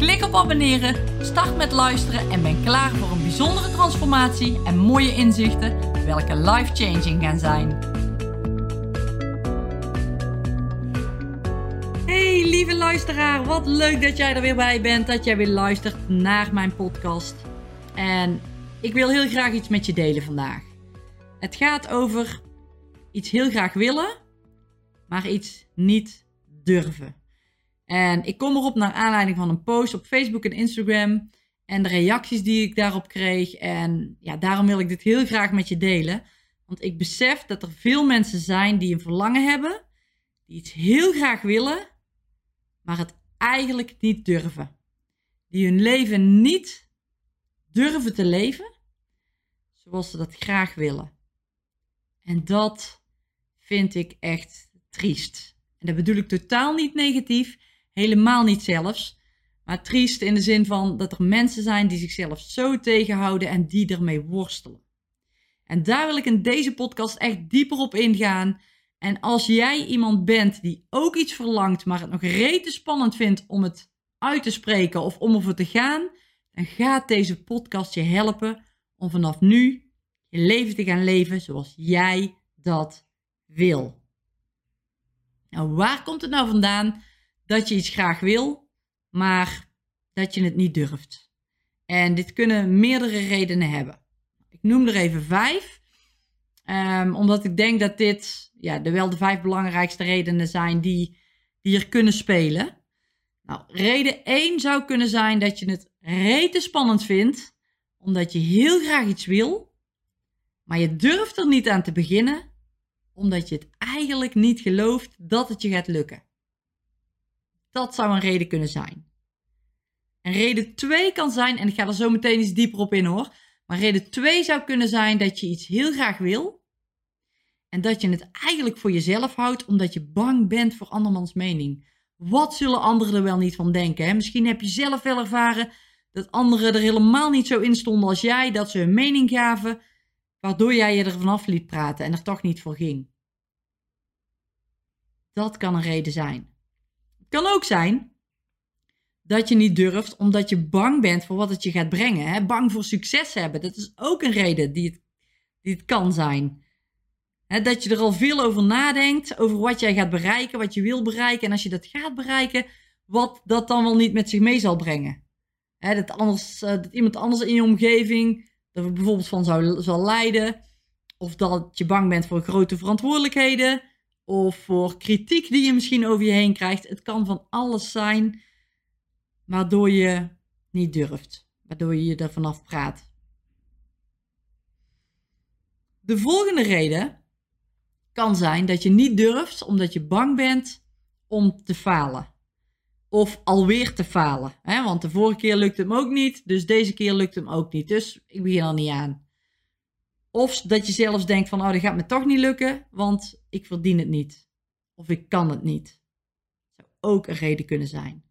Klik op abonneren, start met luisteren en ben klaar voor een bijzondere transformatie en mooie inzichten, welke life-changing gaan zijn. Hey lieve luisteraar, wat leuk dat jij er weer bij bent, dat jij weer luistert naar mijn podcast. En ik wil heel graag iets met je delen vandaag. Het gaat over iets heel graag willen, maar iets niet durven. En ik kom erop naar aanleiding van een post op Facebook en Instagram en de reacties die ik daarop kreeg. En ja, daarom wil ik dit heel graag met je delen. Want ik besef dat er veel mensen zijn die een verlangen hebben, die iets heel graag willen, maar het eigenlijk niet durven. Die hun leven niet durven te leven zoals ze dat graag willen. En dat vind ik echt triest. En dat bedoel ik totaal niet negatief. Helemaal niet zelfs. Maar triest in de zin van dat er mensen zijn die zichzelf zo tegenhouden en die ermee worstelen. En daar wil ik in deze podcast echt dieper op ingaan. En als jij iemand bent die ook iets verlangt, maar het nog rete spannend vindt om het uit te spreken of om over te gaan, dan gaat deze podcast je helpen om vanaf nu je leven te gaan leven zoals jij dat wil. Nou, waar komt het nou vandaan dat je iets graag wil, maar dat je het niet durft. En dit kunnen meerdere redenen hebben. Ik noem er even vijf, um, omdat ik denk dat dit ja, de, wel de vijf belangrijkste redenen zijn die, die kunnen spelen. Nou, reden 1 zou kunnen zijn dat je het rete spannend vindt, omdat je heel graag iets wil, maar je durft er niet aan te beginnen, omdat je het eigenlijk niet gelooft dat het je gaat lukken. Dat zou een reden kunnen zijn. En reden 2 kan zijn, en ik ga er zo meteen iets dieper op in hoor. Maar reden 2 zou kunnen zijn dat je iets heel graag wil. En dat je het eigenlijk voor jezelf houdt omdat je bang bent voor andermans mening. Wat zullen anderen er wel niet van denken? Hè? Misschien heb je zelf wel ervaren dat anderen er helemaal niet zo in stonden als jij. Dat ze hun mening gaven, waardoor jij je er vanaf liet praten en er toch niet voor ging. Dat kan een reden zijn. Kan ook zijn dat je niet durft omdat je bang bent voor wat het je gaat brengen. Hè? Bang voor succes hebben. Dat is ook een reden die het, kan zijn. Hè, dat je er al veel over nadenkt, over wat jij gaat bereiken, wat je wil bereiken. En als je dat gaat bereiken, wat dat dan wel niet met zich mee zal brengen. Hè, dat, anders, uh, dat iemand anders in je omgeving er bijvoorbeeld van zou, zal lijden. Of dat je bang bent voor grote verantwoordelijkheden of voor kritiek die je misschien over je heen krijgt. Het kan van alles zijn waardoor je niet durft, waardoor je je er vanaf praat. De volgende reden kan zijn dat je niet durft omdat je bang bent om te falen. Of alweer te falen. Hè? Want de vorige keer lukte hem ook niet, dus deze keer lukt hem ook niet. Dus ik begin er niet aan. Of dat je zelfs denkt van, oh, dat gaat me toch niet lukken, want ik verdien het niet. Of ik kan het niet. Dat zou ook een reden kunnen zijn.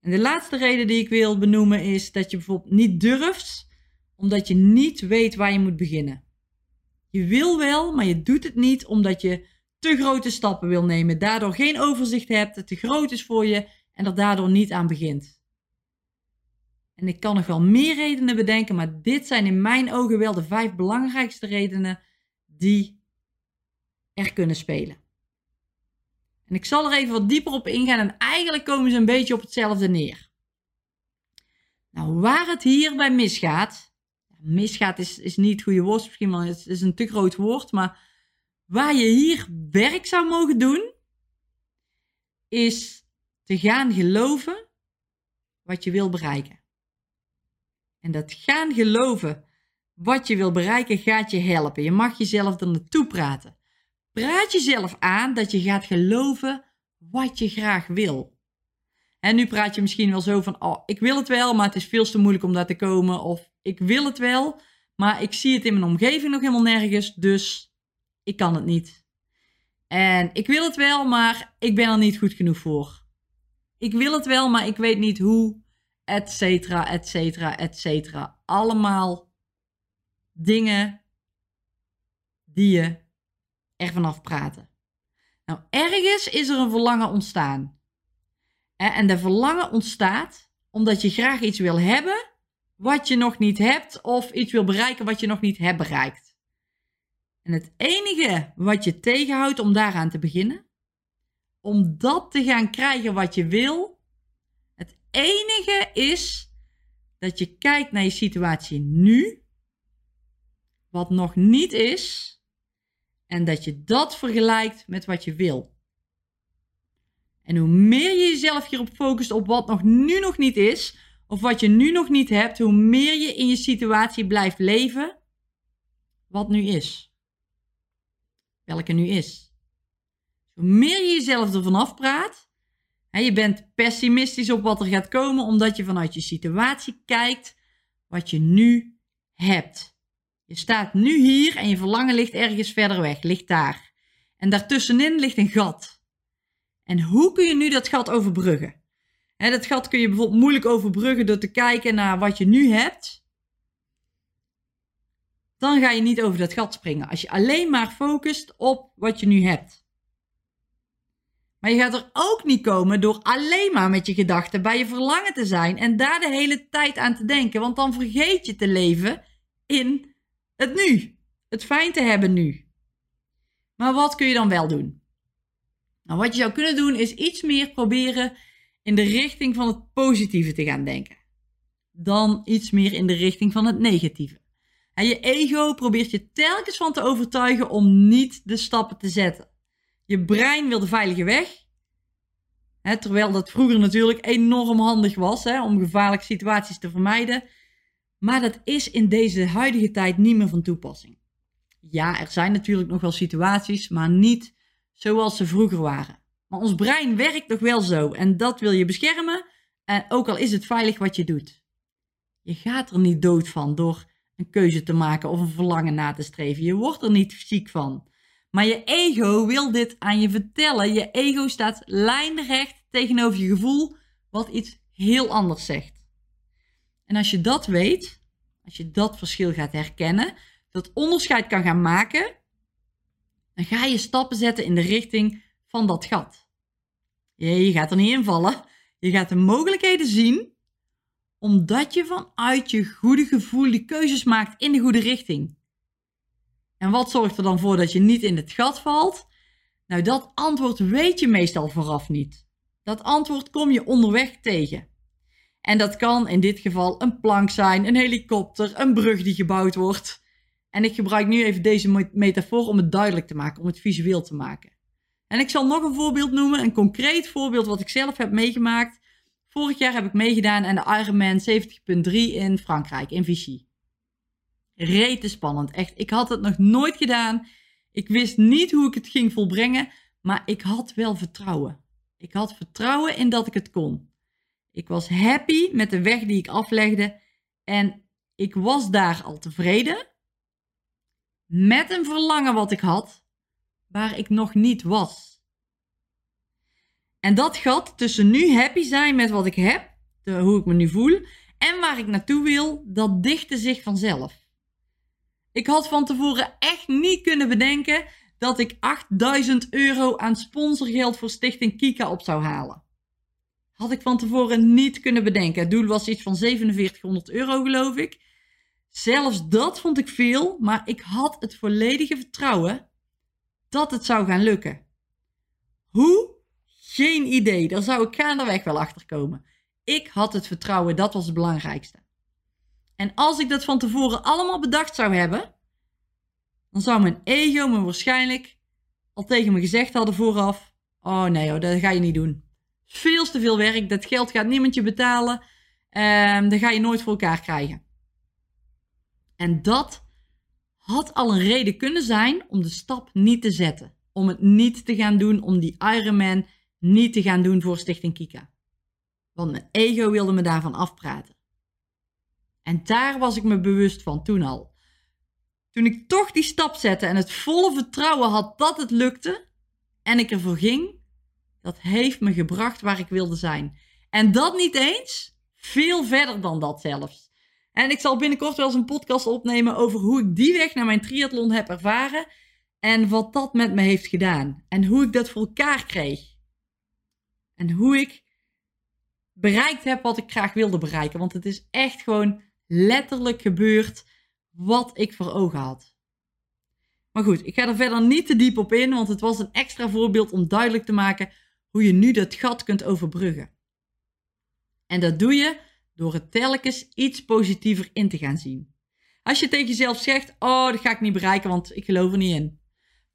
En de laatste reden die ik wil benoemen is dat je bijvoorbeeld niet durft, omdat je niet weet waar je moet beginnen. Je wil wel, maar je doet het niet omdat je te grote stappen wil nemen, daardoor geen overzicht hebt, het te groot is voor je en er daardoor niet aan begint. En ik kan nog wel meer redenen bedenken, maar dit zijn in mijn ogen wel de vijf belangrijkste redenen die er kunnen spelen. En ik zal er even wat dieper op ingaan en eigenlijk komen ze een beetje op hetzelfde neer. Nou, waar het hierbij misgaat, misgaat is, is niet het goede woord, misschien wel het is een te groot woord, maar waar je hier werk zou mogen doen, is te gaan geloven wat je wil bereiken. En dat gaan geloven wat je wil bereiken gaat je helpen. Je mag jezelf er naartoe praten. Praat jezelf aan dat je gaat geloven wat je graag wil. En nu praat je misschien wel zo van, oh, ik wil het wel, maar het is veel te moeilijk om daar te komen. Of ik wil het wel, maar ik zie het in mijn omgeving nog helemaal nergens, dus ik kan het niet. En ik wil het wel, maar ik ben er niet goed genoeg voor. Ik wil het wel, maar ik weet niet hoe, et cetera, et cetera, et cetera. Allemaal dingen die je er vanaf praten. Nou, ergens is er een verlangen ontstaan. En de verlangen ontstaat omdat je graag iets wil hebben wat je nog niet hebt, of iets wil bereiken wat je nog niet hebt bereikt. En het enige wat je tegenhoudt om daaraan te beginnen, om dat te gaan krijgen wat je wil, enige is dat je kijkt naar je situatie nu, wat nog niet is, en dat je dat vergelijkt met wat je wil. En hoe meer je jezelf hierop focust op wat nog nu nog niet is, of wat je nu nog niet hebt, hoe meer je in je situatie blijft leven wat nu is. Welke nu is. Hoe meer je jezelf ervan afpraat, je bent pessimistisch op wat er gaat komen, omdat je vanuit je situatie kijkt wat je nu hebt. Je staat nu hier en je verlangen ligt ergens verder weg, ligt daar. En daartussenin ligt een gat. En hoe kun je nu dat gat overbruggen? En dat gat kun je bijvoorbeeld moeilijk overbruggen door te kijken naar wat je nu hebt. Dan ga je niet over dat gat springen. Als je alleen maar focust op wat je nu hebt. Maar je gaat er ook niet komen door alleen maar met je gedachten bij je verlangen te zijn en daar de hele tijd aan te denken. Want dan vergeet je te leven in het nu. Het fijn te hebben nu. Maar wat kun je dan wel doen? Nou, wat je zou kunnen doen is iets meer proberen in de richting van het positieve te gaan denken. Dan iets meer in de richting van het negatieve. En je ego probeert je telkens van te overtuigen om niet de stappen te zetten. Je brein wil de veilige weg. Hè, terwijl dat vroeger natuurlijk enorm handig was hè, om gevaarlijke situaties te vermijden. Maar dat is in deze huidige tijd niet meer van toepassing. Ja, er zijn natuurlijk nog wel situaties, maar niet zoals ze vroeger waren. Maar ons brein werkt nog wel zo en dat wil je beschermen. En ook al is het veilig wat je doet. Je gaat er niet dood van door een keuze te maken of een verlangen na te streven. Je wordt er niet ziek van. Maar je ego wil dit aan je vertellen. Je ego staat lijnrecht tegenover je gevoel, wat iets heel anders zegt. En als je dat weet, als je dat verschil gaat herkennen, dat onderscheid kan gaan maken, dan ga je stappen zetten in de richting van dat gat. Je gaat er niet in vallen. Je gaat de mogelijkheden zien, omdat je vanuit je goede gevoel die keuzes maakt in de goede richting. En wat zorgt er dan voor dat je niet in het gat valt? Nou, dat antwoord weet je meestal vooraf niet. Dat antwoord kom je onderweg tegen. En dat kan in dit geval een plank zijn, een helikopter, een brug die gebouwd wordt. En ik gebruik nu even deze metafoor om het duidelijk te maken, om het visueel te maken. En ik zal nog een voorbeeld noemen, een concreet voorbeeld wat ik zelf heb meegemaakt. Vorig jaar heb ik meegedaan aan de Ironman 70.3 in Frankrijk, in Vichy. Rete spannend, echt. Ik had het nog nooit gedaan. Ik wist niet hoe ik het ging volbrengen, maar ik had wel vertrouwen. Ik had vertrouwen in dat ik het kon. Ik was happy met de weg die ik aflegde en ik was daar al tevreden met een verlangen wat ik had, waar ik nog niet was. En dat gat tussen nu happy zijn met wat ik heb, hoe ik me nu voel, en waar ik naartoe wil, dat dichtte zich vanzelf. Ik had van tevoren echt niet kunnen bedenken dat ik 8000 euro aan sponsorgeld voor Stichting Kika op zou halen. Had ik van tevoren niet kunnen bedenken. Het doel was iets van 4700 euro, geloof ik. Zelfs dat vond ik veel, maar ik had het volledige vertrouwen dat het zou gaan lukken. Hoe? Geen idee. Daar zou ik gaandeweg wel achter komen. Ik had het vertrouwen, dat was het belangrijkste. En als ik dat van tevoren allemaal bedacht zou hebben, dan zou mijn ego me waarschijnlijk al tegen me gezegd hadden vooraf: Oh nee, dat ga je niet doen. Veel te veel werk, dat geld gaat niemand je betalen. Um, dat ga je nooit voor elkaar krijgen. En dat had al een reden kunnen zijn om de stap niet te zetten. Om het niet te gaan doen, om die Ironman niet te gaan doen voor Stichting Kika. Want mijn ego wilde me daarvan afpraten. En daar was ik me bewust van toen al. Toen ik toch die stap zette en het volle vertrouwen had dat het lukte en ik ervoor ging, dat heeft me gebracht waar ik wilde zijn. En dat niet eens, veel verder dan dat zelfs. En ik zal binnenkort wel eens een podcast opnemen over hoe ik die weg naar mijn triathlon heb ervaren en wat dat met me heeft gedaan. En hoe ik dat voor elkaar kreeg. En hoe ik bereikt heb wat ik graag wilde bereiken. Want het is echt gewoon letterlijk gebeurd wat ik voor ogen had. Maar goed, ik ga er verder niet te diep op in, want het was een extra voorbeeld om duidelijk te maken hoe je nu dat gat kunt overbruggen. En dat doe je door het telkens iets positiever in te gaan zien. Als je tegen jezelf zegt: Oh, dat ga ik niet bereiken, want ik geloof er niet in.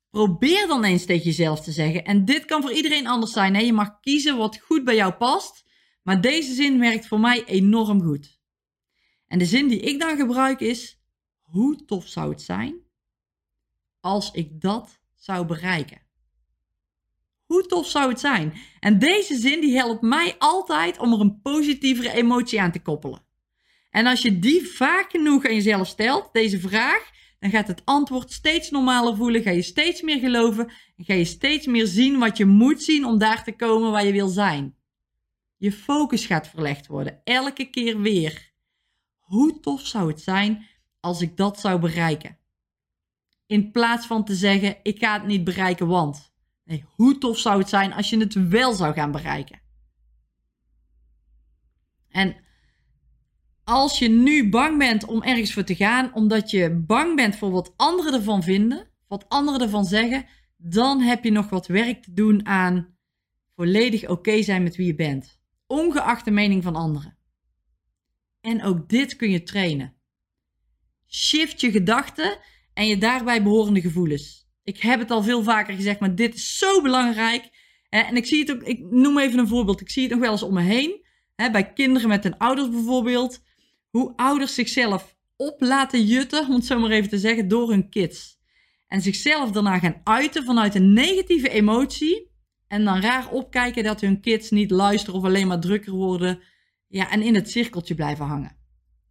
Probeer dan eens tegen jezelf te zeggen. En dit kan voor iedereen anders zijn. Hè? Je mag kiezen wat goed bij jou past. Maar deze zin werkt voor mij enorm goed. En de zin die ik dan gebruik is: Hoe tof zou het zijn als ik dat zou bereiken? Hoe tof zou het zijn? En deze zin die helpt mij altijd om er een positievere emotie aan te koppelen. En als je die vaak genoeg aan jezelf stelt, deze vraag, dan gaat het antwoord steeds normaler voelen. Ga je steeds meer geloven en ga je steeds meer zien wat je moet zien om daar te komen waar je wil zijn. Je focus gaat verlegd worden, elke keer weer. Hoe tof zou het zijn als ik dat zou bereiken? In plaats van te zeggen: ik ga het niet bereiken, want. Nee, hoe tof zou het zijn als je het wel zou gaan bereiken? En als je nu bang bent om ergens voor te gaan, omdat je bang bent voor wat anderen ervan vinden, wat anderen ervan zeggen, dan heb je nog wat werk te doen aan volledig oké zijn met wie je bent, ongeacht de mening van anderen. En ook dit kun je trainen. Shift je gedachten en je daarbij behorende gevoelens. Ik heb het al veel vaker gezegd, maar dit is zo belangrijk. En ik zie het ook, ik noem even een voorbeeld. Ik zie het nog wel eens om me heen. Bij kinderen met hun ouders bijvoorbeeld. Hoe ouders zichzelf op laten jutten, om het zo maar even te zeggen, door hun kids. En zichzelf daarna gaan uiten vanuit een negatieve emotie. En dan raar opkijken dat hun kids niet luisteren of alleen maar drukker worden. Ja, en in het cirkeltje blijven hangen.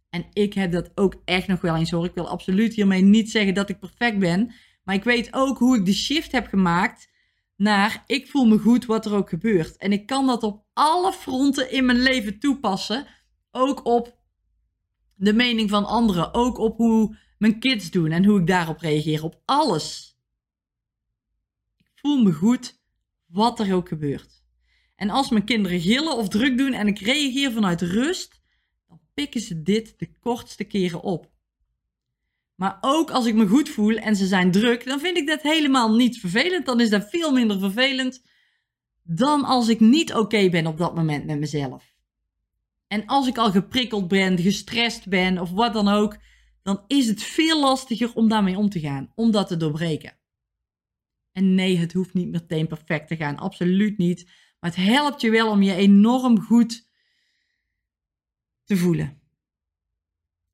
En ik heb dat ook echt nog wel eens hoor. Ik wil absoluut hiermee niet zeggen dat ik perfect ben. Maar ik weet ook hoe ik de shift heb gemaakt naar ik voel me goed wat er ook gebeurt. En ik kan dat op alle fronten in mijn leven toepassen. Ook op de mening van anderen. Ook op hoe mijn kids doen en hoe ik daarop reageer. Op alles. Ik voel me goed wat er ook gebeurt. En als mijn kinderen gillen of druk doen en ik reageer vanuit rust, dan pikken ze dit de kortste keren op. Maar ook als ik me goed voel en ze zijn druk, dan vind ik dat helemaal niet vervelend. Dan is dat veel minder vervelend dan als ik niet oké ben op dat moment met mezelf. En als ik al geprikkeld ben, gestrest ben of wat dan ook, dan is het veel lastiger om daarmee om te gaan, om dat te doorbreken. En nee, het hoeft niet meteen perfect te gaan, absoluut niet. Maar het helpt je wel om je enorm goed te voelen.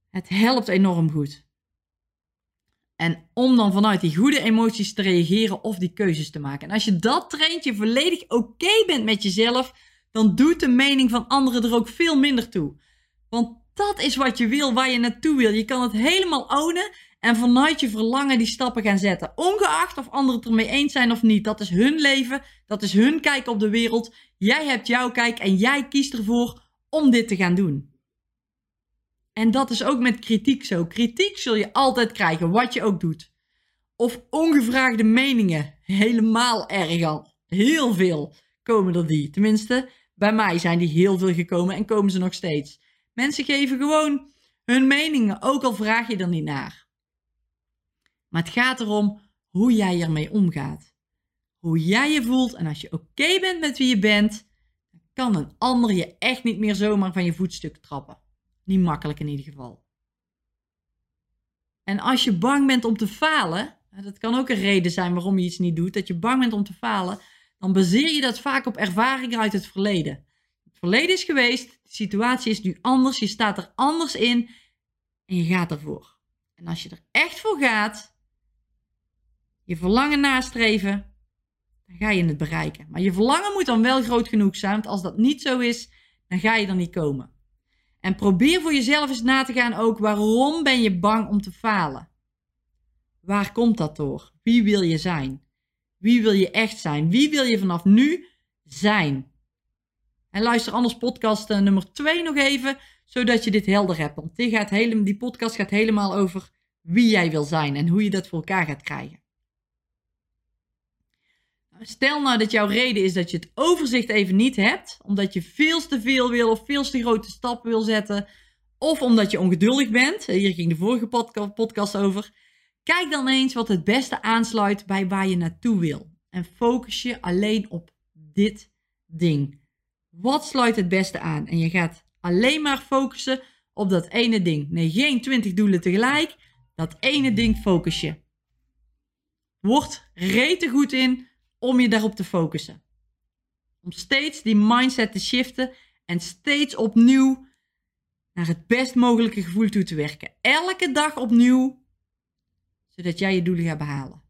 Het helpt enorm goed. En om dan vanuit die goede emoties te reageren of die keuzes te maken. En als je dat traint, je volledig oké bent met jezelf, dan doet de mening van anderen er ook veel minder toe. Want dat is wat je wil, waar je naartoe wil. Je kan het helemaal ownen en vanuit je verlangen die stappen gaan zetten. Ongeacht of anderen het ermee eens zijn of niet. Dat is hun leven, dat is hun kijk op de wereld. Jij hebt jouw kijk en jij kiest ervoor om dit te gaan doen. En dat is ook met kritiek zo. Kritiek zul je altijd krijgen, wat je ook doet. Of ongevraagde meningen. Helemaal erg al. Heel veel komen er die. Tenminste, bij mij zijn die heel veel gekomen en komen ze nog steeds. Mensen geven gewoon hun meningen, ook al vraag je er niet naar. Maar het gaat erom hoe jij ermee omgaat. Hoe jij je voelt en als je oké bent met wie je bent, dan kan een ander je echt niet meer zomaar van je voetstuk trappen. Niet makkelijk in ieder geval. En als je bang bent om te falen, dat kan ook een reden zijn waarom je iets niet doet, dat je bang bent om te falen, dan baseer je dat vaak op ervaringen uit het verleden. Het verleden is geweest, de situatie is nu anders, je staat er anders in en je gaat ervoor. En als je er echt voor gaat, je verlangen nastreven, dan ga je het bereiken. Maar je verlangen moet dan wel groot genoeg zijn, want als dat niet zo is, dan ga je er niet komen. En probeer voor jezelf eens na te gaan ook waarom ben je bang om te falen? Waar komt dat door? Wie wil je zijn? Wie wil je echt zijn? Wie wil je vanaf nu zijn? En luister anders podcast uh, nummer 2 nog even, zodat je dit helder hebt. Want die, gaat hele, die podcast gaat helemaal over wie jij wil zijn en hoe je dat voor elkaar gaat krijgen. Stel nou dat jouw reden is dat je het overzicht even niet hebt, omdat je veel te veel wil of veel te grote stappen wil zetten, of omdat je ongeduldig bent. Hier ging de vorige podcast over. Kijk dan eens wat het beste aansluit bij waar je naartoe wil. En focus je alleen op dit ding. Wat sluit het beste aan? En je gaat alleen maar focussen op dat ene ding. Nee, geen 20 doelen tegelijk. Dat ene ding focus je. Word rete goed in om je daarop te focussen. Om steeds die mindset te shiften en steeds opnieuw naar het best mogelijke gevoel toe te werken. Elke dag opnieuw, zodat jij je doelen gaat behalen.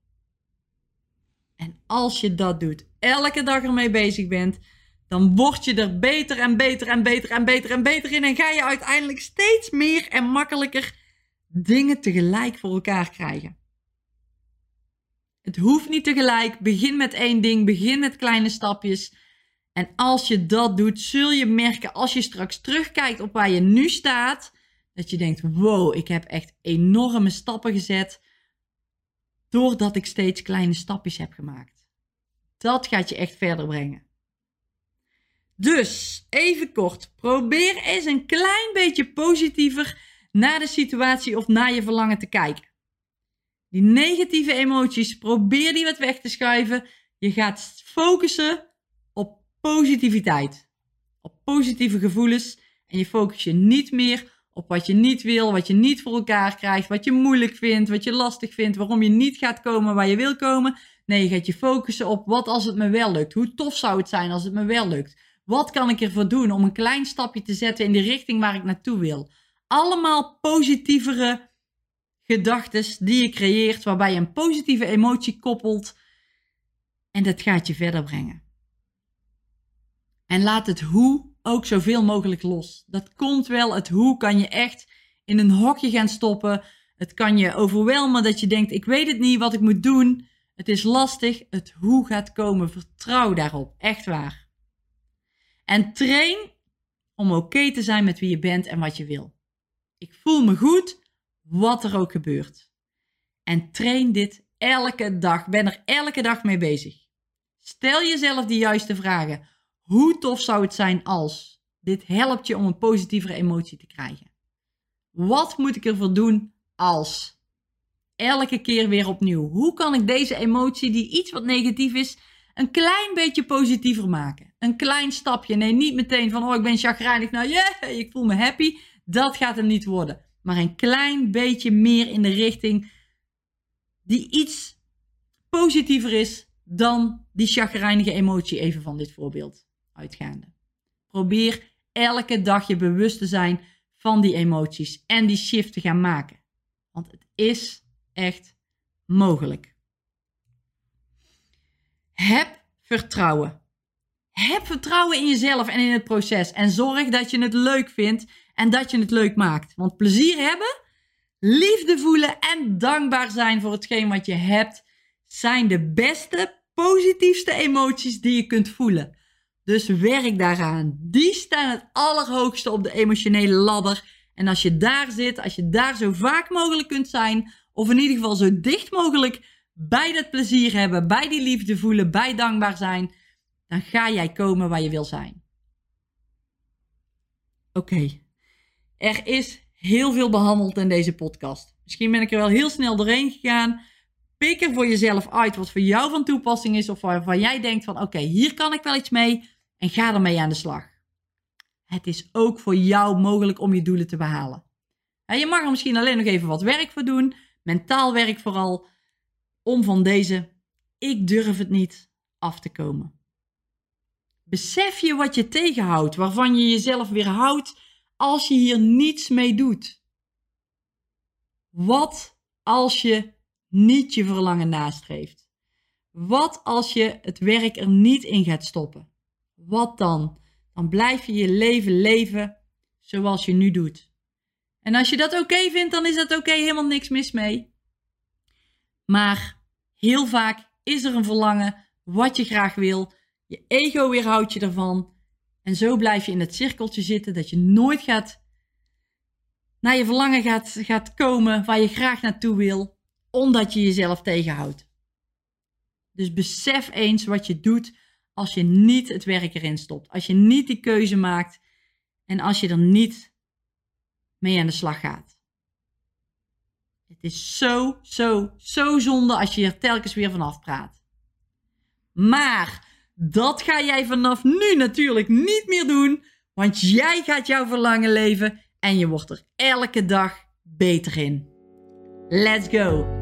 En als je dat doet, elke dag ermee bezig bent, dan word je er beter en beter en beter en beter en beter in. En ga je uiteindelijk steeds meer en makkelijker dingen tegelijk voor elkaar krijgen. Het hoeft niet tegelijk. Begin met één ding. Begin met kleine stapjes. En als je dat doet, zul je merken als je straks terugkijkt op waar je nu staat, dat je denkt: wow, ik heb echt enorme stappen gezet. Doordat ik steeds kleine stapjes heb gemaakt. Dat gaat je echt verder brengen. Dus, even kort. Probeer eens een klein beetje positiever naar de situatie of naar je verlangen te kijken. Die negatieve emoties, probeer die wat weg te schuiven. Je gaat focussen op positiviteit. Op positieve gevoelens. En je focus je niet meer op wat je niet wil, wat je niet voor elkaar krijgt, wat je moeilijk vindt, wat je lastig vindt, waarom je niet gaat komen waar je wil komen. Nee, je gaat je focussen op wat als het me wel lukt. Hoe tof zou het zijn als het me wel lukt? Wat kan ik ervoor doen om een klein stapje te zetten in de richting waar ik naartoe wil? Allemaal positievere gedachten die je creëert, waarbij je een positieve emotie koppelt. En dat gaat je verder brengen. En laat het hoe ook zoveel mogelijk los. Dat komt wel. Het hoe kan je echt in een hokje gaan stoppen. Het kan je overwelmen dat je denkt: ik weet het niet wat ik moet doen. Het is lastig. Het hoe gaat komen. Vertrouw daarop. Echt waar. En train om oké te zijn met wie je bent en wat je wil. Ik voel me goed wat er ook gebeurt. En train dit elke dag. Ben er elke dag mee bezig. Stel jezelf die juiste vragen. Hoe tof zou het zijn als? Dit helpt je om een positievere emotie te krijgen. Wat moet ik ervoor doen als? Elke keer weer opnieuw. Hoe kan ik deze emotie, die iets wat negatief is, een klein beetje positiever maken? Een klein stapje. Nee, niet meteen van, oh, ik ben chagrijnig. Nou, yeah, ik voel me happy. Dat gaat hem niet worden maar een klein beetje meer in de richting die iets positiever is dan die chagrijnige emotie even van dit voorbeeld uitgaande. Probeer elke dag je bewust te zijn van die emoties en die shift te gaan maken. Want het is echt mogelijk. Heb vertrouwen. Heb vertrouwen in jezelf en in het proces. En zorg dat je het leuk vindt en dat je het leuk maakt. Want plezier hebben, liefde voelen en dankbaar zijn voor hetgeen wat je hebt, zijn de beste, positiefste emoties die je kunt voelen. Dus werk daaraan. Die staan het allerhoogste op de emotionele ladder. En als je daar zit, als je daar zo vaak mogelijk kunt zijn, of in ieder geval zo dicht mogelijk bij dat plezier hebben, bij die liefde voelen, bij dankbaar zijn, dan ga jij komen waar je wil zijn. Oké, er is heel veel behandeld in deze podcast. Misschien ben ik er wel heel snel doorheen gegaan. Pik er voor jezelf uit wat voor jou van toepassing is of waarvan jij denkt van oké, hier kan ik wel iets mee en ga ermee aan de slag. Het is ook voor jou mogelijk om je doelen te behalen. je mag er misschien alleen nog even wat werk voor doen, mentaal werk vooral, om van deze ik durf het niet af te komen. Besef je wat je tegenhoudt, waarvan je jezelf weerhoudt als je hier niets mee doet? Wat als je niet je verlangen nastreeft? Wat als je het werk er niet in gaat stoppen? Wat dan? dan blijf je je leven leven zoals je nu doet. En als je dat oké vindt, dan is dat oké, helemaal niks mis mee. Maar heel vaak is er een verlangen wat je graag wil. Je ego weerhoudt je ervan. En zo blijf je in het cirkeltje zitten dat je nooit gaat naar je verlangen gaat, gaat komen waar je graag naartoe wil, omdat je jezelf tegenhoudt. Dus besef eens wat je doet als je niet het werk erin stopt. Als je niet die keuze maakt en als je er niet mee aan de slag gaat. Het is zo, zo, zo zonde als je er telkens weer vanaf praat. Maar dat ga jij vanaf nu natuurlijk niet meer doen, want jij gaat jouw verlangen leven en je wordt er elke dag beter in. Let's go!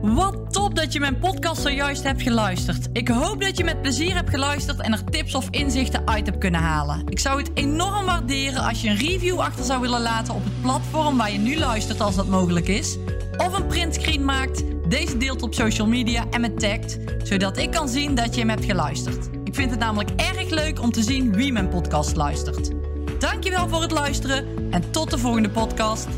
Wat top dat je mijn podcast zojuist hebt geluisterd. Ik hoop dat je met plezier hebt geluisterd en er tips of inzichten uit hebt kunnen halen. Ik zou het enorm waarderen als je een review achter zou willen laten op het platform waar je nu luistert als dat mogelijk is. Of een printscreen maakt, deze deelt op social media en me tagt, zodat ik kan zien dat je hem hebt geluisterd. Ik vind het namelijk erg leuk om te zien wie mijn podcast luistert. Dankjewel voor het luisteren en tot de volgende podcast.